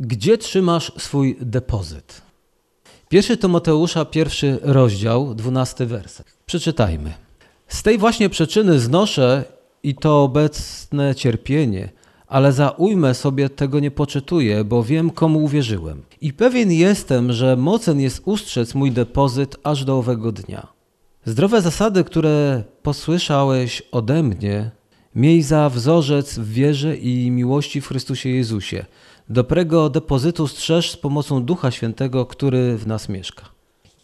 Gdzie trzymasz swój depozyt? Pierwszy to Mateusza, pierwszy rozdział, dwunasty werset. Przeczytajmy. Z tej właśnie przyczyny znoszę i to obecne cierpienie, ale za ujmę sobie tego nie poczytuję, bo wiem, komu uwierzyłem. I pewien jestem, że mocen jest ustrzec mój depozyt aż do owego dnia. Zdrowe zasady, które posłyszałeś ode mnie, miej za wzorzec w wierze i miłości w Chrystusie Jezusie. Dobrego depozytu strzeż z pomocą Ducha Świętego, który w nas mieszka.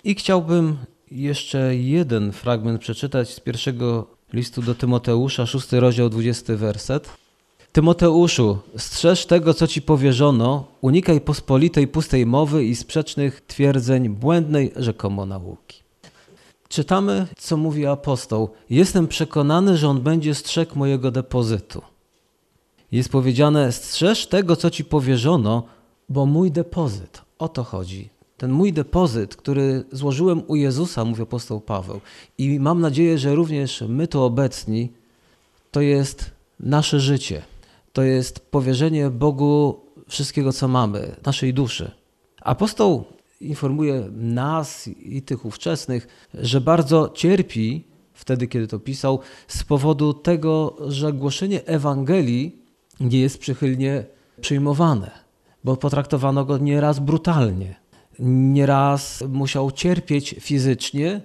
I chciałbym jeszcze jeden fragment przeczytać z pierwszego listu do Tymoteusza, szósty rozdział, dwudziesty werset. Tymoteuszu, strzeż tego, co ci powierzono, unikaj pospolitej pustej mowy i sprzecznych twierdzeń błędnej rzekomo nauki. Czytamy, co mówi apostoł. Jestem przekonany, że on będzie strzegł mojego depozytu. Jest powiedziane, strzeż tego, co ci powierzono, bo mój depozyt, o to chodzi. Ten mój depozyt, który złożyłem u Jezusa, mówi apostoł Paweł, i mam nadzieję, że również my tu obecni, to jest nasze życie. To jest powierzenie Bogu wszystkiego, co mamy, naszej duszy. Apostoł informuje nas i tych ówczesnych, że bardzo cierpi wtedy, kiedy to pisał, z powodu tego, że głoszenie Ewangelii nie jest przychylnie przyjmowane, bo potraktowano go nieraz brutalnie. Nieraz musiał cierpieć fizycznie,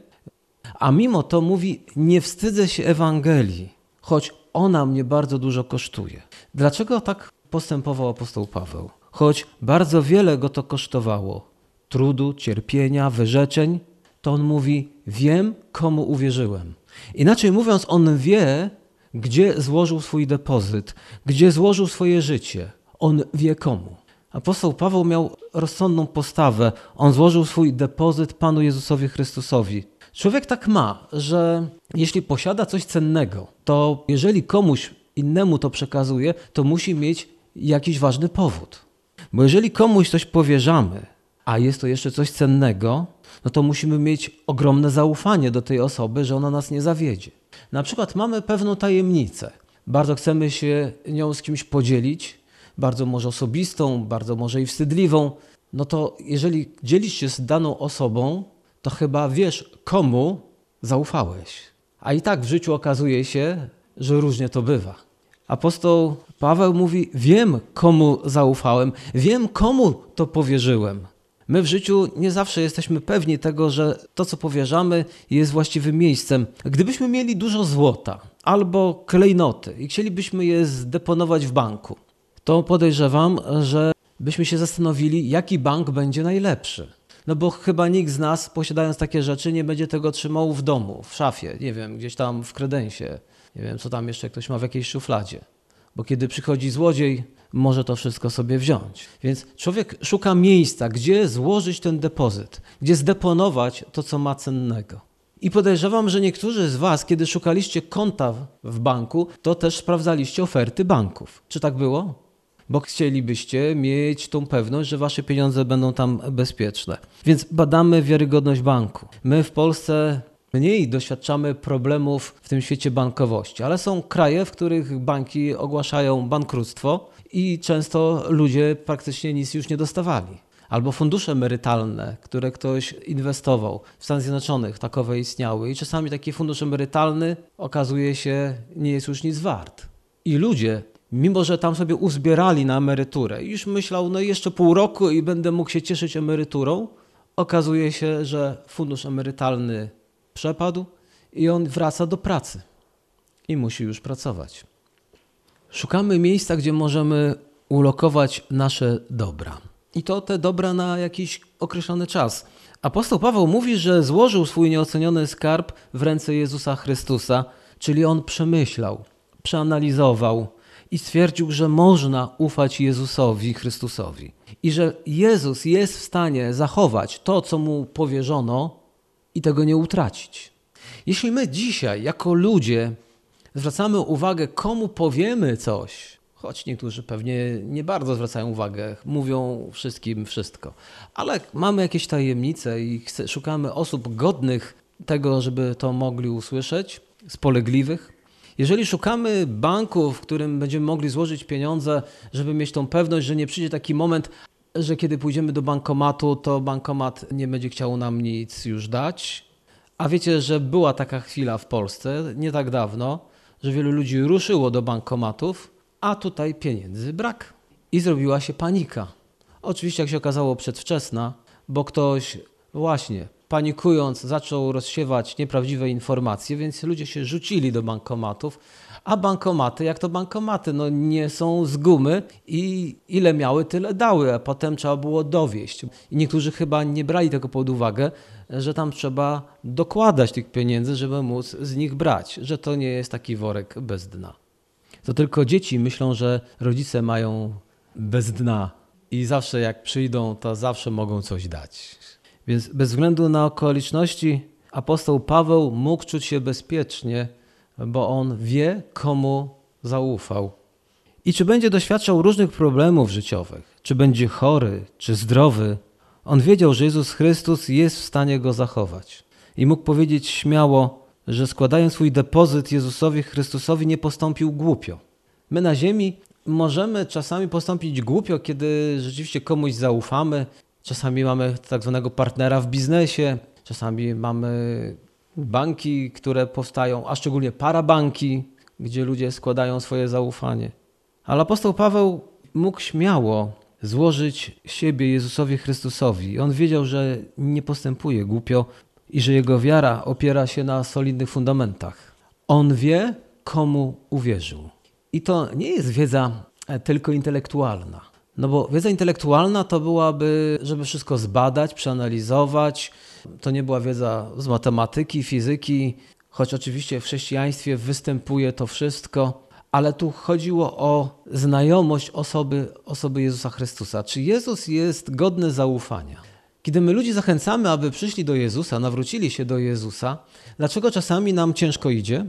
a mimo to mówi: Nie wstydzę się Ewangelii, choć ona mnie bardzo dużo kosztuje. Dlaczego tak postępował apostoł Paweł? Choć bardzo wiele go to kosztowało trudu, cierpienia, wyrzeczeń, to on mówi: Wiem, komu uwierzyłem. Inaczej mówiąc, on wie, gdzie złożył swój depozyt, gdzie złożył swoje życie. On wie komu. Apostoł Paweł miał rozsądną postawę. On złożył swój depozyt Panu Jezusowi Chrystusowi. Człowiek tak ma, że jeśli posiada coś cennego, to jeżeli komuś innemu to przekazuje, to musi mieć jakiś ważny powód. Bo jeżeli komuś coś powierzamy, a jest to jeszcze coś cennego, no to musimy mieć ogromne zaufanie do tej osoby, że ona nas nie zawiedzie. Na przykład mamy pewną tajemnicę. Bardzo chcemy się nią z kimś podzielić, bardzo może osobistą, bardzo może i wstydliwą. No to jeżeli dzielisz się z daną osobą, to chyba wiesz, komu zaufałeś. A i tak w życiu okazuje się, że różnie to bywa. Apostoł Paweł mówi: Wiem, komu zaufałem, wiem, komu to powierzyłem. My w życiu nie zawsze jesteśmy pewni tego, że to, co powierzamy, jest właściwym miejscem. Gdybyśmy mieli dużo złota albo klejnoty i chcielibyśmy je zdeponować w banku, to podejrzewam, że byśmy się zastanowili, jaki bank będzie najlepszy. No bo chyba nikt z nas, posiadając takie rzeczy, nie będzie tego trzymał w domu, w szafie, nie wiem, gdzieś tam w kredensie, nie wiem, co tam jeszcze ktoś ma w jakiejś szufladzie. Bo kiedy przychodzi złodziej, może to wszystko sobie wziąć. Więc człowiek szuka miejsca, gdzie złożyć ten depozyt, gdzie zdeponować to, co ma cennego. I podejrzewam, że niektórzy z Was, kiedy szukaliście konta w banku, to też sprawdzaliście oferty banków. Czy tak było? Bo chcielibyście mieć tą pewność, że Wasze pieniądze będą tam bezpieczne. Więc badamy wiarygodność banku. My w Polsce mniej doświadczamy problemów w tym świecie bankowości, ale są kraje, w których banki ogłaszają bankructwo i często ludzie praktycznie nic już nie dostawali. Albo fundusze emerytalne, które ktoś inwestował. W Stanach Zjednoczonych takowe istniały i czasami taki fundusz emerytalny okazuje się nie jest już nic wart. I ludzie, mimo że tam sobie uzbierali na emeryturę, już myślał, no jeszcze pół roku i będę mógł się cieszyć emeryturą, okazuje się, że fundusz emerytalny przepadł i on wraca do pracy i musi już pracować. Szukamy miejsca, gdzie możemy ulokować nasze dobra. I to te dobra na jakiś określony czas. Apostoł Paweł mówi, że złożył swój nieoceniony skarb w ręce Jezusa Chrystusa, czyli on przemyślał, przeanalizował i stwierdził, że można ufać Jezusowi Chrystusowi. I że Jezus jest w stanie zachować to, co mu powierzono i tego nie utracić. Jeśli my dzisiaj, jako ludzie, zwracamy uwagę, komu powiemy coś, choć niektórzy pewnie nie bardzo zwracają uwagę, mówią wszystkim wszystko, ale mamy jakieś tajemnice i szukamy osób godnych tego, żeby to mogli usłyszeć, spolegliwych. Jeżeli szukamy banku, w którym będziemy mogli złożyć pieniądze, żeby mieć tą pewność, że nie przyjdzie taki moment, że kiedy pójdziemy do bankomatu, to bankomat nie będzie chciał nam nic już dać. A wiecie, że była taka chwila w Polsce nie tak dawno, że wielu ludzi ruszyło do bankomatów, a tutaj pieniędzy brak. I zrobiła się panika. Oczywiście, jak się okazało, przedwczesna, bo ktoś właśnie panikując zaczął rozsiewać nieprawdziwe informacje, więc ludzie się rzucili do bankomatów, a bankomaty, jak to bankomaty, no nie są z gumy i ile miały, tyle dały, a potem trzeba było dowieść. I niektórzy chyba nie brali tego pod uwagę, że tam trzeba dokładać tych pieniędzy, żeby móc z nich brać, że to nie jest taki worek bez dna. To tylko dzieci myślą, że rodzice mają bez dna i zawsze jak przyjdą, to zawsze mogą coś dać. Więc bez względu na okoliczności apostoł Paweł mógł czuć się bezpiecznie, bo on wie, komu zaufał. I czy będzie doświadczał różnych problemów życiowych, czy będzie chory, czy zdrowy, on wiedział, że Jezus Chrystus jest w stanie go zachować. I mógł powiedzieć śmiało, że składając swój depozyt Jezusowi Chrystusowi nie postąpił głupio. My na ziemi możemy czasami postąpić głupio, kiedy rzeczywiście komuś zaufamy. Czasami mamy tak zwanego partnera w biznesie, czasami mamy banki, które powstają, a szczególnie parabanki, gdzie ludzie składają swoje zaufanie. Ale apostoł Paweł mógł śmiało złożyć siebie Jezusowi Chrystusowi. On wiedział, że nie postępuje głupio i że jego wiara opiera się na solidnych fundamentach. On wie, komu uwierzył. I to nie jest wiedza e, tylko intelektualna. No bo wiedza intelektualna to byłaby, żeby wszystko zbadać, przeanalizować. To nie była wiedza z matematyki, fizyki, choć oczywiście w chrześcijaństwie występuje to wszystko, ale tu chodziło o znajomość osoby, osoby Jezusa Chrystusa. Czy Jezus jest godny zaufania? Kiedy my ludzi zachęcamy, aby przyszli do Jezusa, nawrócili się do Jezusa, dlaczego czasami nam ciężko idzie?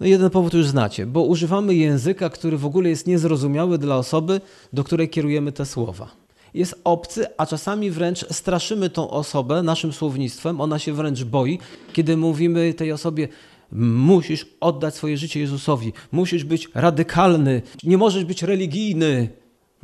No jeden powód już znacie, bo używamy języka, który w ogóle jest niezrozumiały dla osoby, do której kierujemy te słowa. Jest obcy, a czasami wręcz straszymy tą osobę naszym słownictwem, ona się wręcz boi, kiedy mówimy tej osobie, musisz oddać swoje życie Jezusowi, musisz być radykalny, nie możesz być religijny.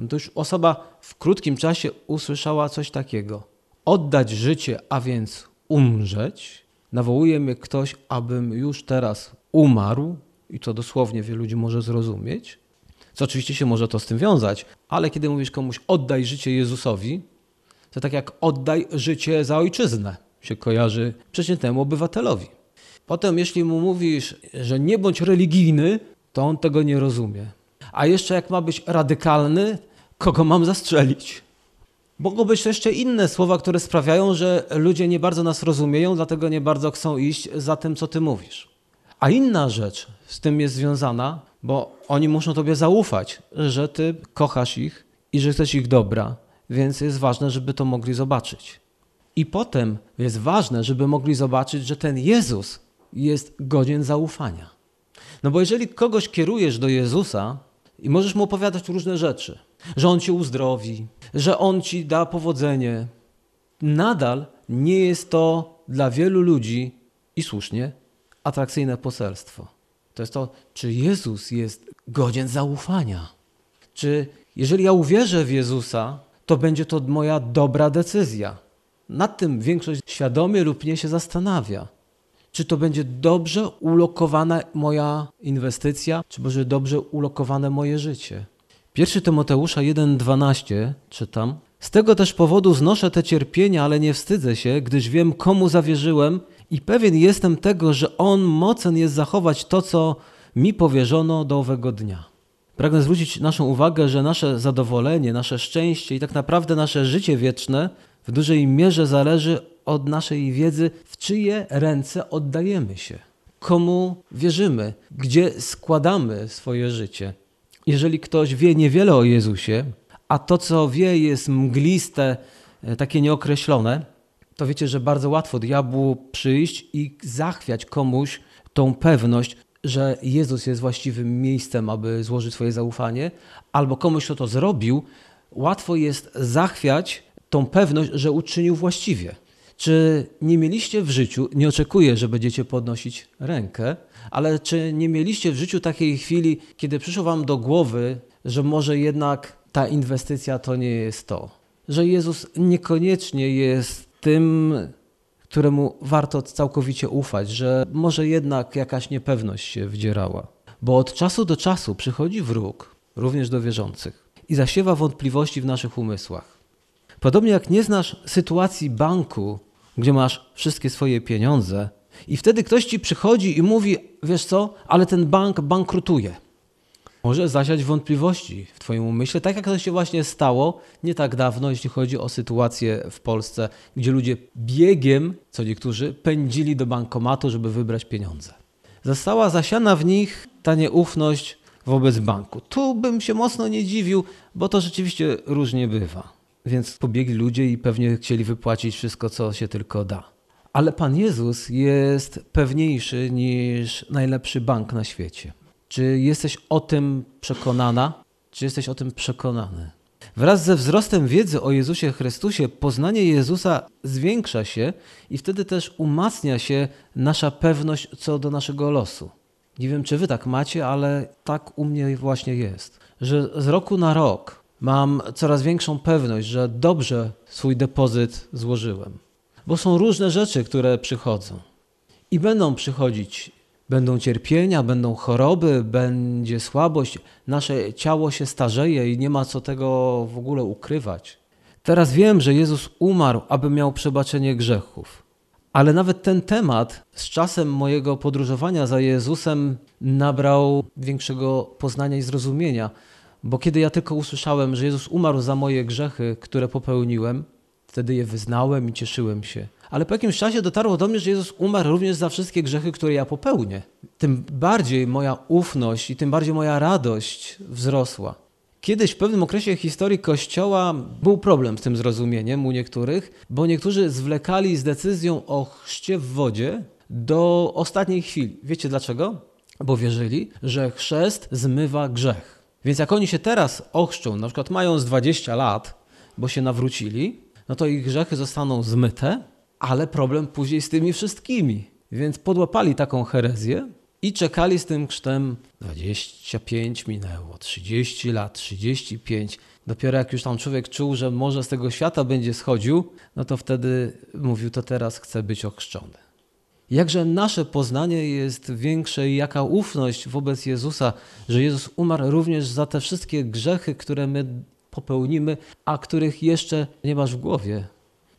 To już osoba w krótkim czasie usłyszała coś takiego. Oddać życie, a więc umrzeć, nawołuje mnie ktoś, abym już teraz umarł, i to dosłownie wielu ludzi może zrozumieć, co oczywiście się może to z tym wiązać, ale kiedy mówisz komuś oddaj życie Jezusowi, to tak jak oddaj życie za ojczyznę się kojarzy przeciętnemu obywatelowi. Potem, jeśli mu mówisz, że nie bądź religijny, to on tego nie rozumie. A jeszcze jak ma być radykalny, kogo mam zastrzelić? Mogą być jeszcze inne słowa, które sprawiają, że ludzie nie bardzo nas rozumieją, dlatego nie bardzo chcą iść za tym, co ty mówisz. A inna rzecz z tym jest związana, bo oni muszą tobie zaufać, że ty kochasz ich i że chcesz ich dobra, więc jest ważne, żeby to mogli zobaczyć. I potem jest ważne, żeby mogli zobaczyć, że ten Jezus jest godzien zaufania. No bo jeżeli kogoś kierujesz do Jezusa i możesz mu opowiadać różne rzeczy, że on cię uzdrowi, że on ci da powodzenie, nadal nie jest to dla wielu ludzi i słusznie atrakcyjne poselstwo. To jest to, czy Jezus jest godzien zaufania. Czy jeżeli ja uwierzę w Jezusa, to będzie to moja dobra decyzja. Nad tym większość świadomie lub nie się zastanawia. Czy to będzie dobrze ulokowana moja inwestycja, czy może dobrze ulokowane moje życie. 1 Tymoteusza 1,12 czytam. Z tego też powodu znoszę te cierpienia, ale nie wstydzę się, gdyż wiem, komu zawierzyłem i pewien jestem tego, że On mocen jest zachować to, co mi powierzono do owego dnia. Pragnę zwrócić naszą uwagę, że nasze zadowolenie, nasze szczęście i tak naprawdę nasze życie wieczne w dużej mierze zależy od naszej wiedzy, w czyje ręce oddajemy się, komu wierzymy, gdzie składamy swoje życie. Jeżeli ktoś wie niewiele o Jezusie, a to, co wie, jest mgliste, e, takie nieokreślone, to wiecie, że bardzo łatwo diabłu przyjść i zachwiać komuś tą pewność, że Jezus jest właściwym miejscem, aby złożyć swoje zaufanie, albo komuś, kto to zrobił, łatwo jest zachwiać tą pewność, że uczynił właściwie. Czy nie mieliście w życiu, nie oczekuję, że będziecie podnosić rękę, ale czy nie mieliście w życiu takiej chwili, kiedy przyszło wam do głowy, że może jednak ta inwestycja to nie jest to? że Jezus niekoniecznie jest tym, któremu warto całkowicie ufać, że może jednak jakaś niepewność się wdzierała. Bo od czasu do czasu przychodzi wróg, również do wierzących, i zasiewa wątpliwości w naszych umysłach. Podobnie jak nie znasz sytuacji banku, gdzie masz wszystkie swoje pieniądze, i wtedy ktoś ci przychodzi i mówi: Wiesz co, ale ten bank bankrutuje. Może zasiać wątpliwości w Twoim umyśle, tak jak to się właśnie stało nie tak dawno, jeśli chodzi o sytuację w Polsce, gdzie ludzie biegiem, co niektórzy, pędzili do bankomatu, żeby wybrać pieniądze. Została zasiana w nich ta nieufność wobec banku. Tu bym się mocno nie dziwił, bo to rzeczywiście różnie bywa. Więc pobiegli ludzie i pewnie chcieli wypłacić wszystko, co się tylko da. Ale Pan Jezus jest pewniejszy niż najlepszy bank na świecie. Czy jesteś o tym przekonana? Czy jesteś o tym przekonany? Wraz ze wzrostem wiedzy o Jezusie Chrystusie, poznanie Jezusa zwiększa się i wtedy też umacnia się nasza pewność co do naszego losu. Nie wiem, czy wy tak macie, ale tak u mnie właśnie jest, że z roku na rok mam coraz większą pewność, że dobrze swój depozyt złożyłem. Bo są różne rzeczy, które przychodzą i będą przychodzić Będą cierpienia, będą choroby, będzie słabość, nasze ciało się starzeje i nie ma co tego w ogóle ukrywać. Teraz wiem, że Jezus umarł, aby miał przebaczenie grzechów. Ale nawet ten temat z czasem mojego podróżowania za Jezusem nabrał większego poznania i zrozumienia, bo kiedy ja tylko usłyszałem, że Jezus umarł za moje grzechy, które popełniłem, wtedy je wyznałem i cieszyłem się ale po jakimś czasie dotarło do mnie, że Jezus umarł również za wszystkie grzechy, które ja popełnię. Tym bardziej moja ufność i tym bardziej moja radość wzrosła. Kiedyś w pewnym okresie historii Kościoła był problem z tym zrozumieniem u niektórych, bo niektórzy zwlekali z decyzją o chrzcie w wodzie do ostatniej chwili. Wiecie dlaczego? Bo wierzyli, że chrzest zmywa grzech. Więc jak oni się teraz ochrzczą, na przykład mają z 20 lat, bo się nawrócili, no to ich grzechy zostaną zmyte, ale problem później z tymi wszystkimi. Więc podłapali taką herezję i czekali z tym chrztem 25 minęło, 30 lat, 35. Dopiero jak już tam człowiek czuł, że może z tego świata będzie schodził, no to wtedy mówił, to teraz chcę być ochrzczony. Jakże nasze poznanie jest większe i jaka ufność wobec Jezusa, że Jezus umarł również za te wszystkie grzechy, które my popełnimy, a których jeszcze nie masz w głowie.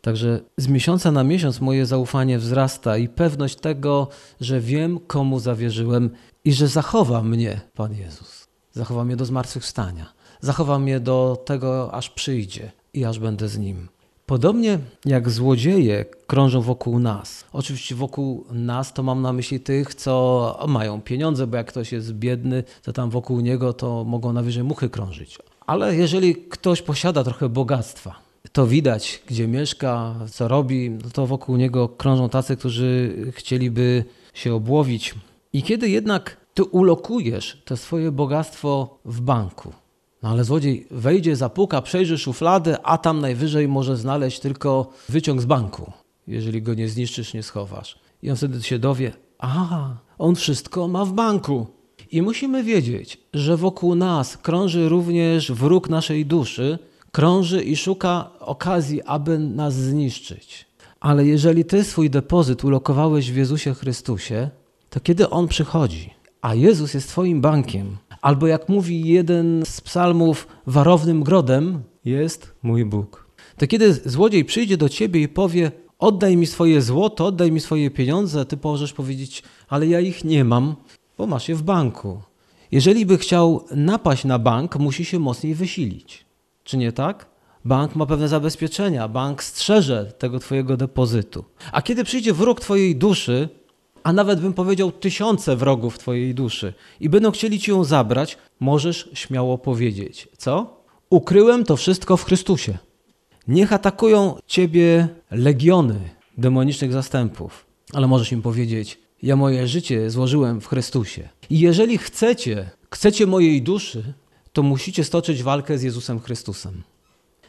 Także z miesiąca na miesiąc moje zaufanie wzrasta i pewność tego, że wiem, komu zawierzyłem i że zachowa mnie Pan Jezus. Zachowa mnie do zmartwychwstania. Zachowa mnie do tego, aż przyjdzie i aż będę z Nim. Podobnie jak złodzieje krążą wokół nas. Oczywiście wokół nas to mam na myśli tych, co mają pieniądze, bo jak ktoś jest biedny, to tam wokół niego to mogą najwyżej muchy krążyć. Ale jeżeli ktoś posiada trochę bogactwa, to widać, gdzie mieszka, co robi, no to wokół niego krążą tacy, którzy chcieliby się obłowić. I kiedy jednak ty ulokujesz to swoje bogactwo w banku, no ale złodziej wejdzie, zapuka, przejrzy szuflady, a tam najwyżej może znaleźć tylko wyciąg z banku, jeżeli go nie zniszczysz, nie schowasz. I on wtedy się dowie, a on wszystko ma w banku. I musimy wiedzieć, że wokół nas krąży również wróg naszej duszy, krąży i szuka okazji, aby nas zniszczyć. Ale jeżeli ty swój depozyt ulokowałeś w Jezusie Chrystusie, to kiedy On przychodzi, a Jezus jest twoim bankiem, albo jak mówi jeden z psalmów, warownym grodem jest mój Bóg. To kiedy złodziej przyjdzie do ciebie i powie, oddaj mi swoje złoto, oddaj mi swoje pieniądze, ty możesz powiedzieć, ale ja ich nie mam, bo masz je w banku. Jeżeli by chciał napaść na bank, musi się mocniej wysilić. Czy nie tak? Bank ma pewne zabezpieczenia, bank strzeże tego twojego depozytu. A kiedy przyjdzie wróg twojej duszy, a nawet bym powiedział tysiące wrogów twojej duszy i będą chcieli ci ją zabrać, możesz śmiało powiedzieć, co? Ukryłem to wszystko w Chrystusie. Niech atakują ciebie legiony demonicznych zastępów, ale możesz im powiedzieć, ja moje życie złożyłem w Chrystusie. I jeżeli chcecie, chcecie mojej duszy, to musicie stoczyć walkę z Jezusem Chrystusem.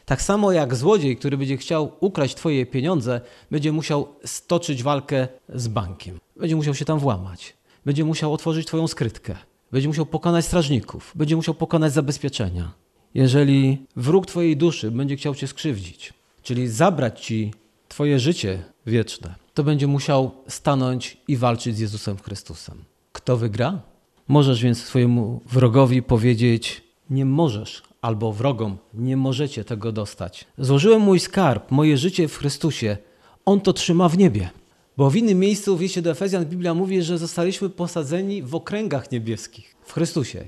Tak samo jak złodziej, który będzie chciał ukraść Twoje pieniądze, będzie musiał stoczyć walkę z bankiem. Będzie musiał się tam włamać. Będzie musiał otworzyć Twoją skrytkę. Będzie musiał pokonać strażników. Będzie musiał pokonać zabezpieczenia. jeżeli wróg Twojej duszy będzie chciał Cię skrzywdzić, czyli zabrać Ci Twoje życie wieczne, to będzie musiał stanąć i walczyć z Jezusem Chrystusem. Kto wygra? Możesz więc swojemu wrogowi powiedzieć: Nie możesz, albo wrogom, nie możecie tego dostać. Złożyłem mój skarb, moje życie w Chrystusie. On to trzyma w niebie. Bo w innym miejscu w liście do Efezjan Biblia mówi, że zostaliśmy posadzeni w okręgach niebieskich w Chrystusie.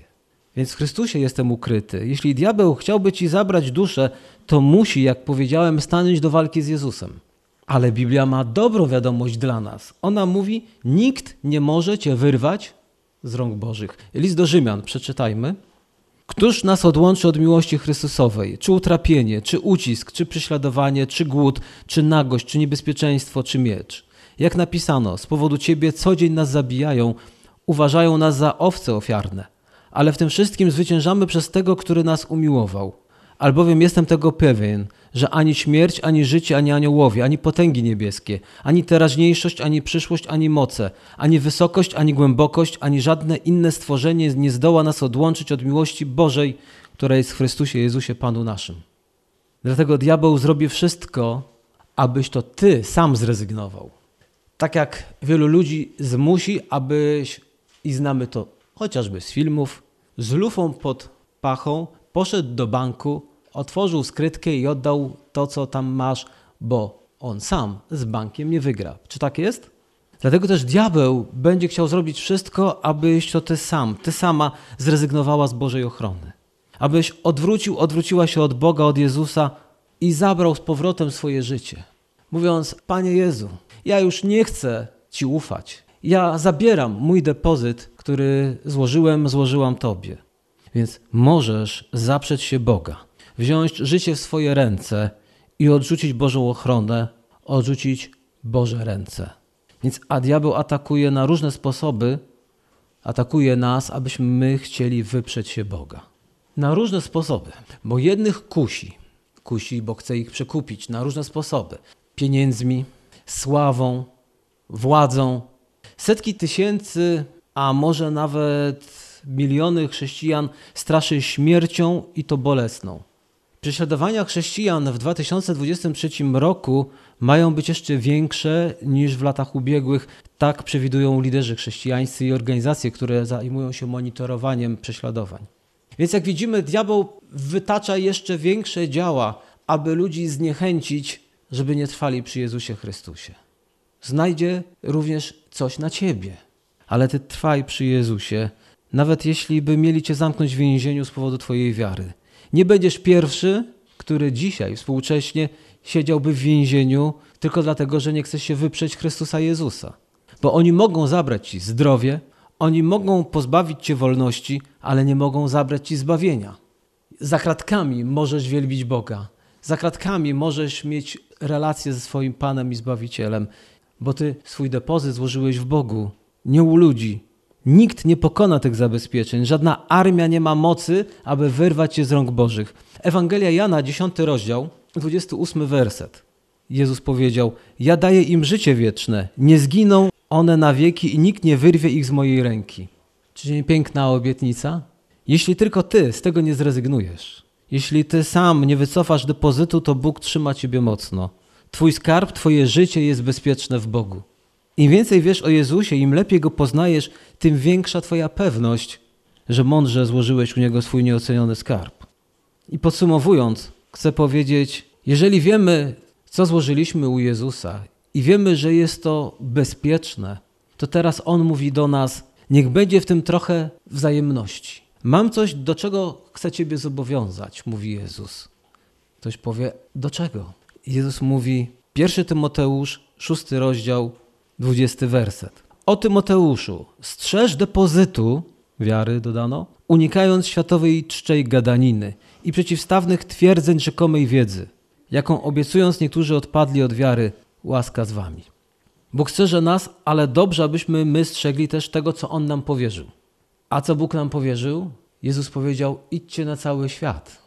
Więc w Chrystusie jestem ukryty. Jeśli diabeł chciałby ci zabrać duszę, to musi, jak powiedziałem, stanąć do walki z Jezusem. Ale Biblia ma dobrą wiadomość dla nas. Ona mówi: nikt nie może cię wyrwać z rąk Bożych. List do Rzymian, przeczytajmy. Któż nas odłączy od miłości Chrystusowej? Czy utrapienie, czy ucisk, czy prześladowanie, czy głód, czy nagość, czy niebezpieczeństwo, czy miecz? Jak napisano, z powodu Ciebie co dzień nas zabijają, uważają nas za owce ofiarne. Ale w tym wszystkim zwyciężamy przez tego, który nas umiłował. Albowiem jestem tego pewien, że ani śmierć, ani życie, ani aniołowie, ani potęgi niebieskie, ani teraźniejszość, ani przyszłość, ani moce, ani wysokość, ani głębokość, ani żadne inne stworzenie nie zdoła nas odłączyć od miłości Bożej, która jest w Chrystusie Jezusie Panu naszym. Dlatego diabeł zrobi wszystko, abyś to ty sam zrezygnował. Tak jak wielu ludzi zmusi, abyś, i znamy to chociażby z filmów, z lufą pod pachą poszedł do banku, otworzył skrytkę i oddał to, co tam masz, bo on sam z bankiem nie wygra. Czy tak jest? Dlatego też diabeł będzie chciał zrobić wszystko, abyś to ty sam, ty sama zrezygnowała z Bożej ochrony. Abyś odwrócił, odwróciła się od Boga, od Jezusa i zabrał z powrotem swoje życie. Mówiąc, Panie Jezu, ja już nie chcę Ci ufać. Ja zabieram mój depozyt, który złożyłem, złożyłam Tobie. Więc możesz zaprzeć się Boga, wziąć życie w swoje ręce i odrzucić Bożą ochronę, odrzucić Boże ręce. Więc a diabeł atakuje na różne sposoby, atakuje nas, abyśmy my chcieli wyprzeć się Boga. Na różne sposoby, bo jednych kusi, kusi, bo chce ich przekupić na różne sposoby. Pieniędzmi, sławą, władzą. Setki tysięcy, a może nawet miliony chrześcijan straszy śmiercią i to bolesną. Prześladowania chrześcijan w 2023 roku mają być jeszcze większe niż w latach ubiegłych. Tak przewidują liderzy chrześcijańscy i organizacje, które zajmują się monitorowaniem prześladowań. Więc jak widzimy, diabeł wytacza jeszcze większe działa, aby ludzi zniechęcić, żeby nie trwali przy Jezusie Chrystusie. Znajdzie również coś na ciebie, ale ty trwaj przy Jezusie, nawet jeśli by mieli cię zamknąć w więzieniu z powodu twojej wiary. Nie będziesz pierwszy, który dzisiaj współcześnie siedziałby w więzieniu tylko dlatego, że nie chce się wyprzeć Chrystusa Jezusa. Bo oni mogą zabrać ci zdrowie, oni mogą pozbawić cię wolności, ale nie mogą zabrać ci zbawienia. Za kratkami możesz wielbić Boga. Za kratkami możesz mieć relację ze swoim Panem i Zbawicielem, bo ty swój depozyt złożyłeś w Bogu, nie u ludzi, Nikt nie pokona tych zabezpieczeń, żadna armia nie ma mocy, aby wyrwać je z rąk Bożych. Ewangelia Jana, 10 rozdział, 28 werset. Jezus powiedział: Ja daję im życie wieczne, nie zginą one na wieki i nikt nie wyrwie ich z mojej ręki. Czy nie piękna obietnica? Jeśli tylko ty z tego nie zrezygnujesz, jeśli ty sam nie wycofasz depozytu, to Bóg trzyma ciebie mocno. Twój skarb, twoje życie jest bezpieczne w Bogu. Im więcej wiesz o Jezusie, im lepiej go poznajesz, tym większa Twoja pewność, że mądrze złożyłeś u niego swój nieoceniony skarb. I podsumowując, chcę powiedzieć, jeżeli wiemy, co złożyliśmy u Jezusa i wiemy, że jest to bezpieczne, to teraz On mówi do nas: niech będzie w tym trochę wzajemności. Mam coś, do czego chcę Ciebie zobowiązać, mówi Jezus. Ktoś powie: do czego? Jezus mówi: 1 Tymoteusz, szósty rozdział, 20 werset. O Tymoteuszu, strzeż depozytu, wiary dodano, unikając światowej czczej gadaniny i przeciwstawnych twierdzeń rzekomej wiedzy, jaką obiecując niektórzy odpadli od wiary, łaska z wami. Bóg strzeże nas, ale dobrze, abyśmy my strzegli też tego, co On nam powierzył. A co Bóg nam powierzył? Jezus powiedział: idźcie na cały świat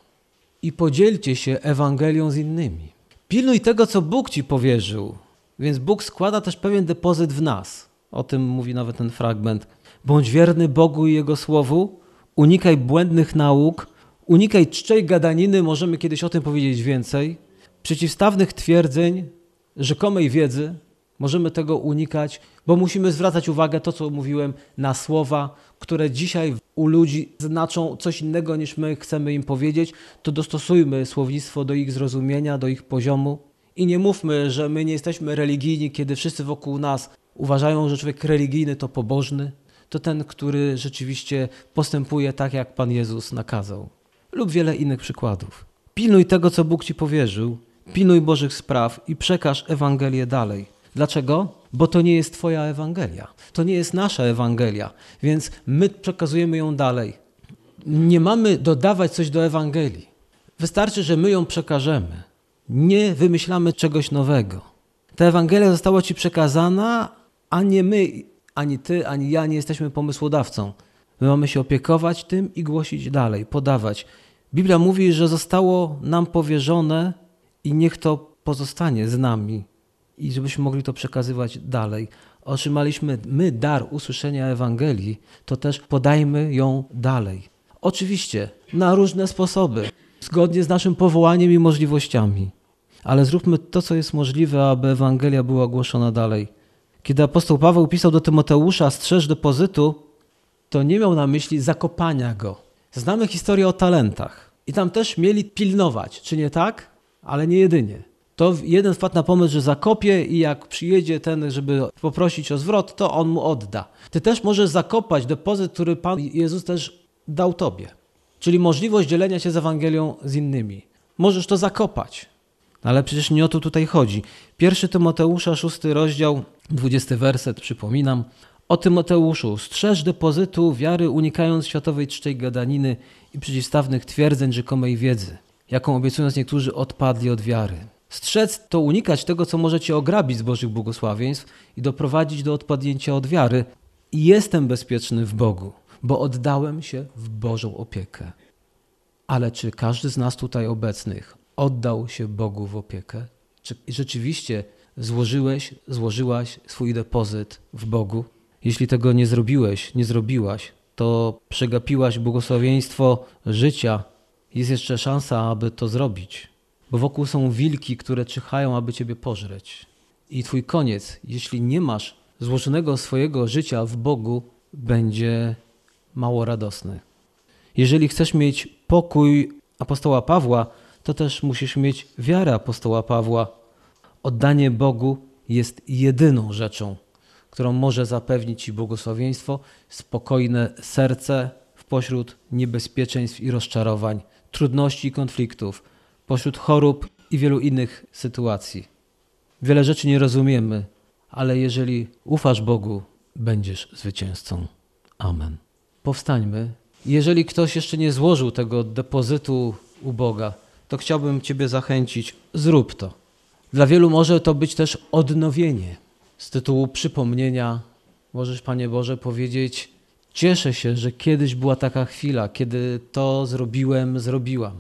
i podzielcie się Ewangelią z innymi. Pilnuj tego, co Bóg ci powierzył, więc Bóg składa też pewien depozyt w nas. O tym mówi nawet ten fragment. Bądź wierny Bogu i Jego słowu, unikaj błędnych nauk, Unikaj czczej gadaniny, możemy kiedyś o tym powiedzieć więcej. Przeciwstawnych twierdzeń, rzekomej wiedzy, możemy tego unikać, bo musimy zwracać uwagę, to co mówiłem, na słowa, które dzisiaj u ludzi znaczą coś innego niż my chcemy im powiedzieć, to dostosujmy słownictwo do ich zrozumienia, do ich poziomu i nie mówmy, że my nie jesteśmy religijni, kiedy wszyscy wokół nas uważają, że człowiek religijny to pobożny, to ten, który rzeczywiście postępuje tak, jak Pan Jezus nakazał. Lub wiele innych przykładów. Pilnuj tego, co Bóg Ci powierzył, pilnuj Bożych spraw i przekaż Ewangelię dalej. Dlaczego? Bo to nie jest Twoja Ewangelia. To nie jest nasza Ewangelia, więc my przekazujemy ją dalej. Nie mamy dodawać coś do Ewangelii. Wystarczy, że my ją przekażemy. Nie wymyślamy czegoś nowego. Ta Ewangelia została Ci przekazana, a nie my, ani Ty, ani ja nie jesteśmy pomysłodawcą. My mamy się opiekować tym i głosić dalej, podawać. Biblia mówi, że zostało nam powierzone i niech to pozostanie z nami i żebyśmy mogli to przekazywać dalej. Otrzymaliśmy my dar usłyszenia Ewangelii, to też podajmy ją dalej. Oczywiście na różne sposoby, zgodnie z naszym powołaniem i możliwościami. Ale zróbmy to, co jest możliwe, aby Ewangelia była głoszona dalej. Kiedy apostoł Paweł pisał do Tymoteusza strzeż depozytu, to nie miał na myśli zakopania go. Znamy historię o talentach. I tam też mieli pilnować, czy nie tak? Ale nie jedynie. To jeden wpadł na pomysł, że zakopie i jak przyjedzie ten, żeby poprosić o zwrot, to on mu odda. Ty też możesz zakopać depozyt, który Pan Jezus też dał tobie. Czyli możliwość dzielenia się z Ewangelią z innymi. Możesz to zakopać. Ale przecież nie o to tutaj chodzi. Pierwszy Tymoteusza, szósty rozdział, dwudziesty werset, przypominam. O Tymoteuszu, strzeż depozytu wiary, unikając światowej czczej gadaniny i przeciwstawnych twierdzeń rzekomej wiedzy, jaką obiecując niektórzy odpadli od wiary. Strzec to unikać tego, co może cię ograbić z Bożych błogosławieństw i doprowadzić do odpadnięcia od wiary. I jestem bezpieczny w Bogu, bo oddałem się w Bożą opiekę. Ale czy każdy z nas tutaj obecnych oddał się Bogu w opiekę? Czy rzeczywiście złożyłeś, złożyłaś swój depozyt w Bogu? Jeśli tego nie zrobiłeś, nie zrobiłaś, to przegapiłaś błogosławieństwo życia. Jest jeszcze szansa, aby to zrobić, bo wokół są wilki, które czyhają, aby ciebie pożreć. I twój koniec, jeśli nie masz złożonego swojego życia w Bogu, będzie mało radosny. Jeżeli chcesz mieć pokój apostoła Pawła, to też musisz mieć wiarę apostoła Pawła. Oddanie Bogu jest jedyną rzeczą, którą może zapewnić Ci błogosławieństwo, spokojne serce w pośród niebezpieczeństw i rozczarowań, trudności i konfliktów, pośród chorób i wielu innych sytuacji. Wiele rzeczy nie rozumiemy, ale jeżeli ufasz Bogu, będziesz zwycięzcą. Amen. Powstańmy. Jeżeli ktoś jeszcze nie złożył tego depozytu u Boga, to chciałbym Ciebie zachęcić, zrób to. Dla wielu może to być też odnowienie z tytułu przypomnienia. Możesz, Panie Boże, powiedzieć: Cieszę się, że kiedyś była taka chwila, kiedy to zrobiłem, zrobiłam.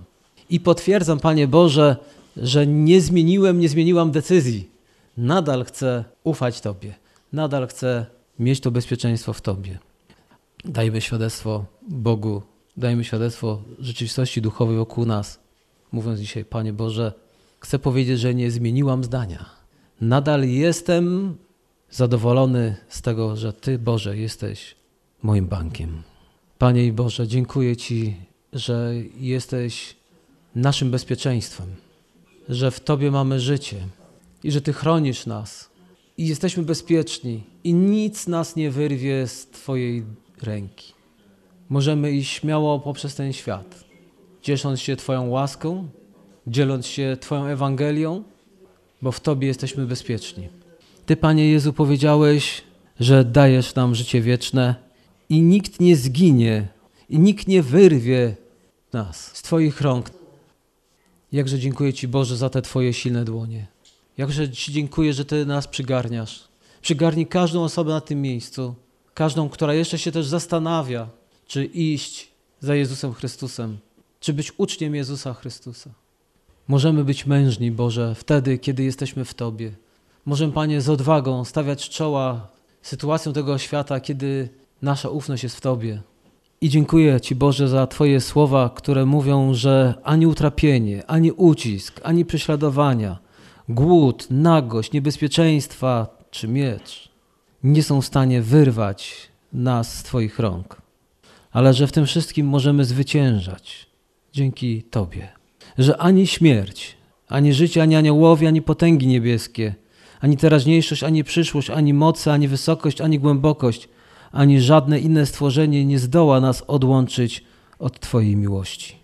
I potwierdzam, Panie Boże, że nie zmieniłem, nie zmieniłam decyzji. Nadal chcę ufać Tobie, nadal chcę mieć to bezpieczeństwo w Tobie. Dajmy świadectwo Bogu, dajmy świadectwo rzeczywistości duchowej wokół nas. Mówiąc dzisiaj, Panie Boże, chcę powiedzieć, że nie zmieniłam zdania. Nadal jestem zadowolony z tego, że Ty, Boże, jesteś moim bankiem. Panie i Boże, dziękuję Ci, że jesteś naszym bezpieczeństwem, że w Tobie mamy życie i że Ty chronisz nas i jesteśmy bezpieczni i nic nas nie wyrwie z Twojej ręki. Możemy iść śmiało poprzez ten świat, ciesząc się Twoją łaską, dzieląc się Twoją Ewangelią, bo w Tobie jesteśmy bezpieczni. Ty, Panie Jezu, powiedziałeś, że dajesz nam życie wieczne i nikt nie zginie i nikt nie wyrwie nas z Twoich rąk. Jakże dziękuję Ci, Boże, za te Twoje silne dłonie. Jakże Ci dziękuję, że Ty nas przygarniasz. Przygarnij każdą osobę na tym miejscu, każdą, która jeszcze się też zastanawia, czy iść za Jezusem Chrystusem, czy być uczniem Jezusa Chrystusa. Możemy być mężni, Boże, wtedy, kiedy jesteśmy w Tobie. Możemy, Panie, z odwagą stawiać czoła sytuacją tego świata, kiedy nasza ufność jest w Tobie. I dziękuję Ci Boże za Twoje słowa, które mówią, że ani utrapienie, ani ucisk, ani prześladowania, głód, nagość, niebezpieczeństwa czy miecz nie są w stanie wyrwać nas z Twoich rąk, ale że w tym wszystkim możemy zwyciężać dzięki Tobie. Że ani śmierć, ani życie, ani aniołowie, ani potęgi niebieskie, ani teraźniejszość, ani przyszłość, ani moce, ani wysokość, ani głębokość, ani żadne inne stworzenie nie zdoła nas odłączyć od Twojej miłości.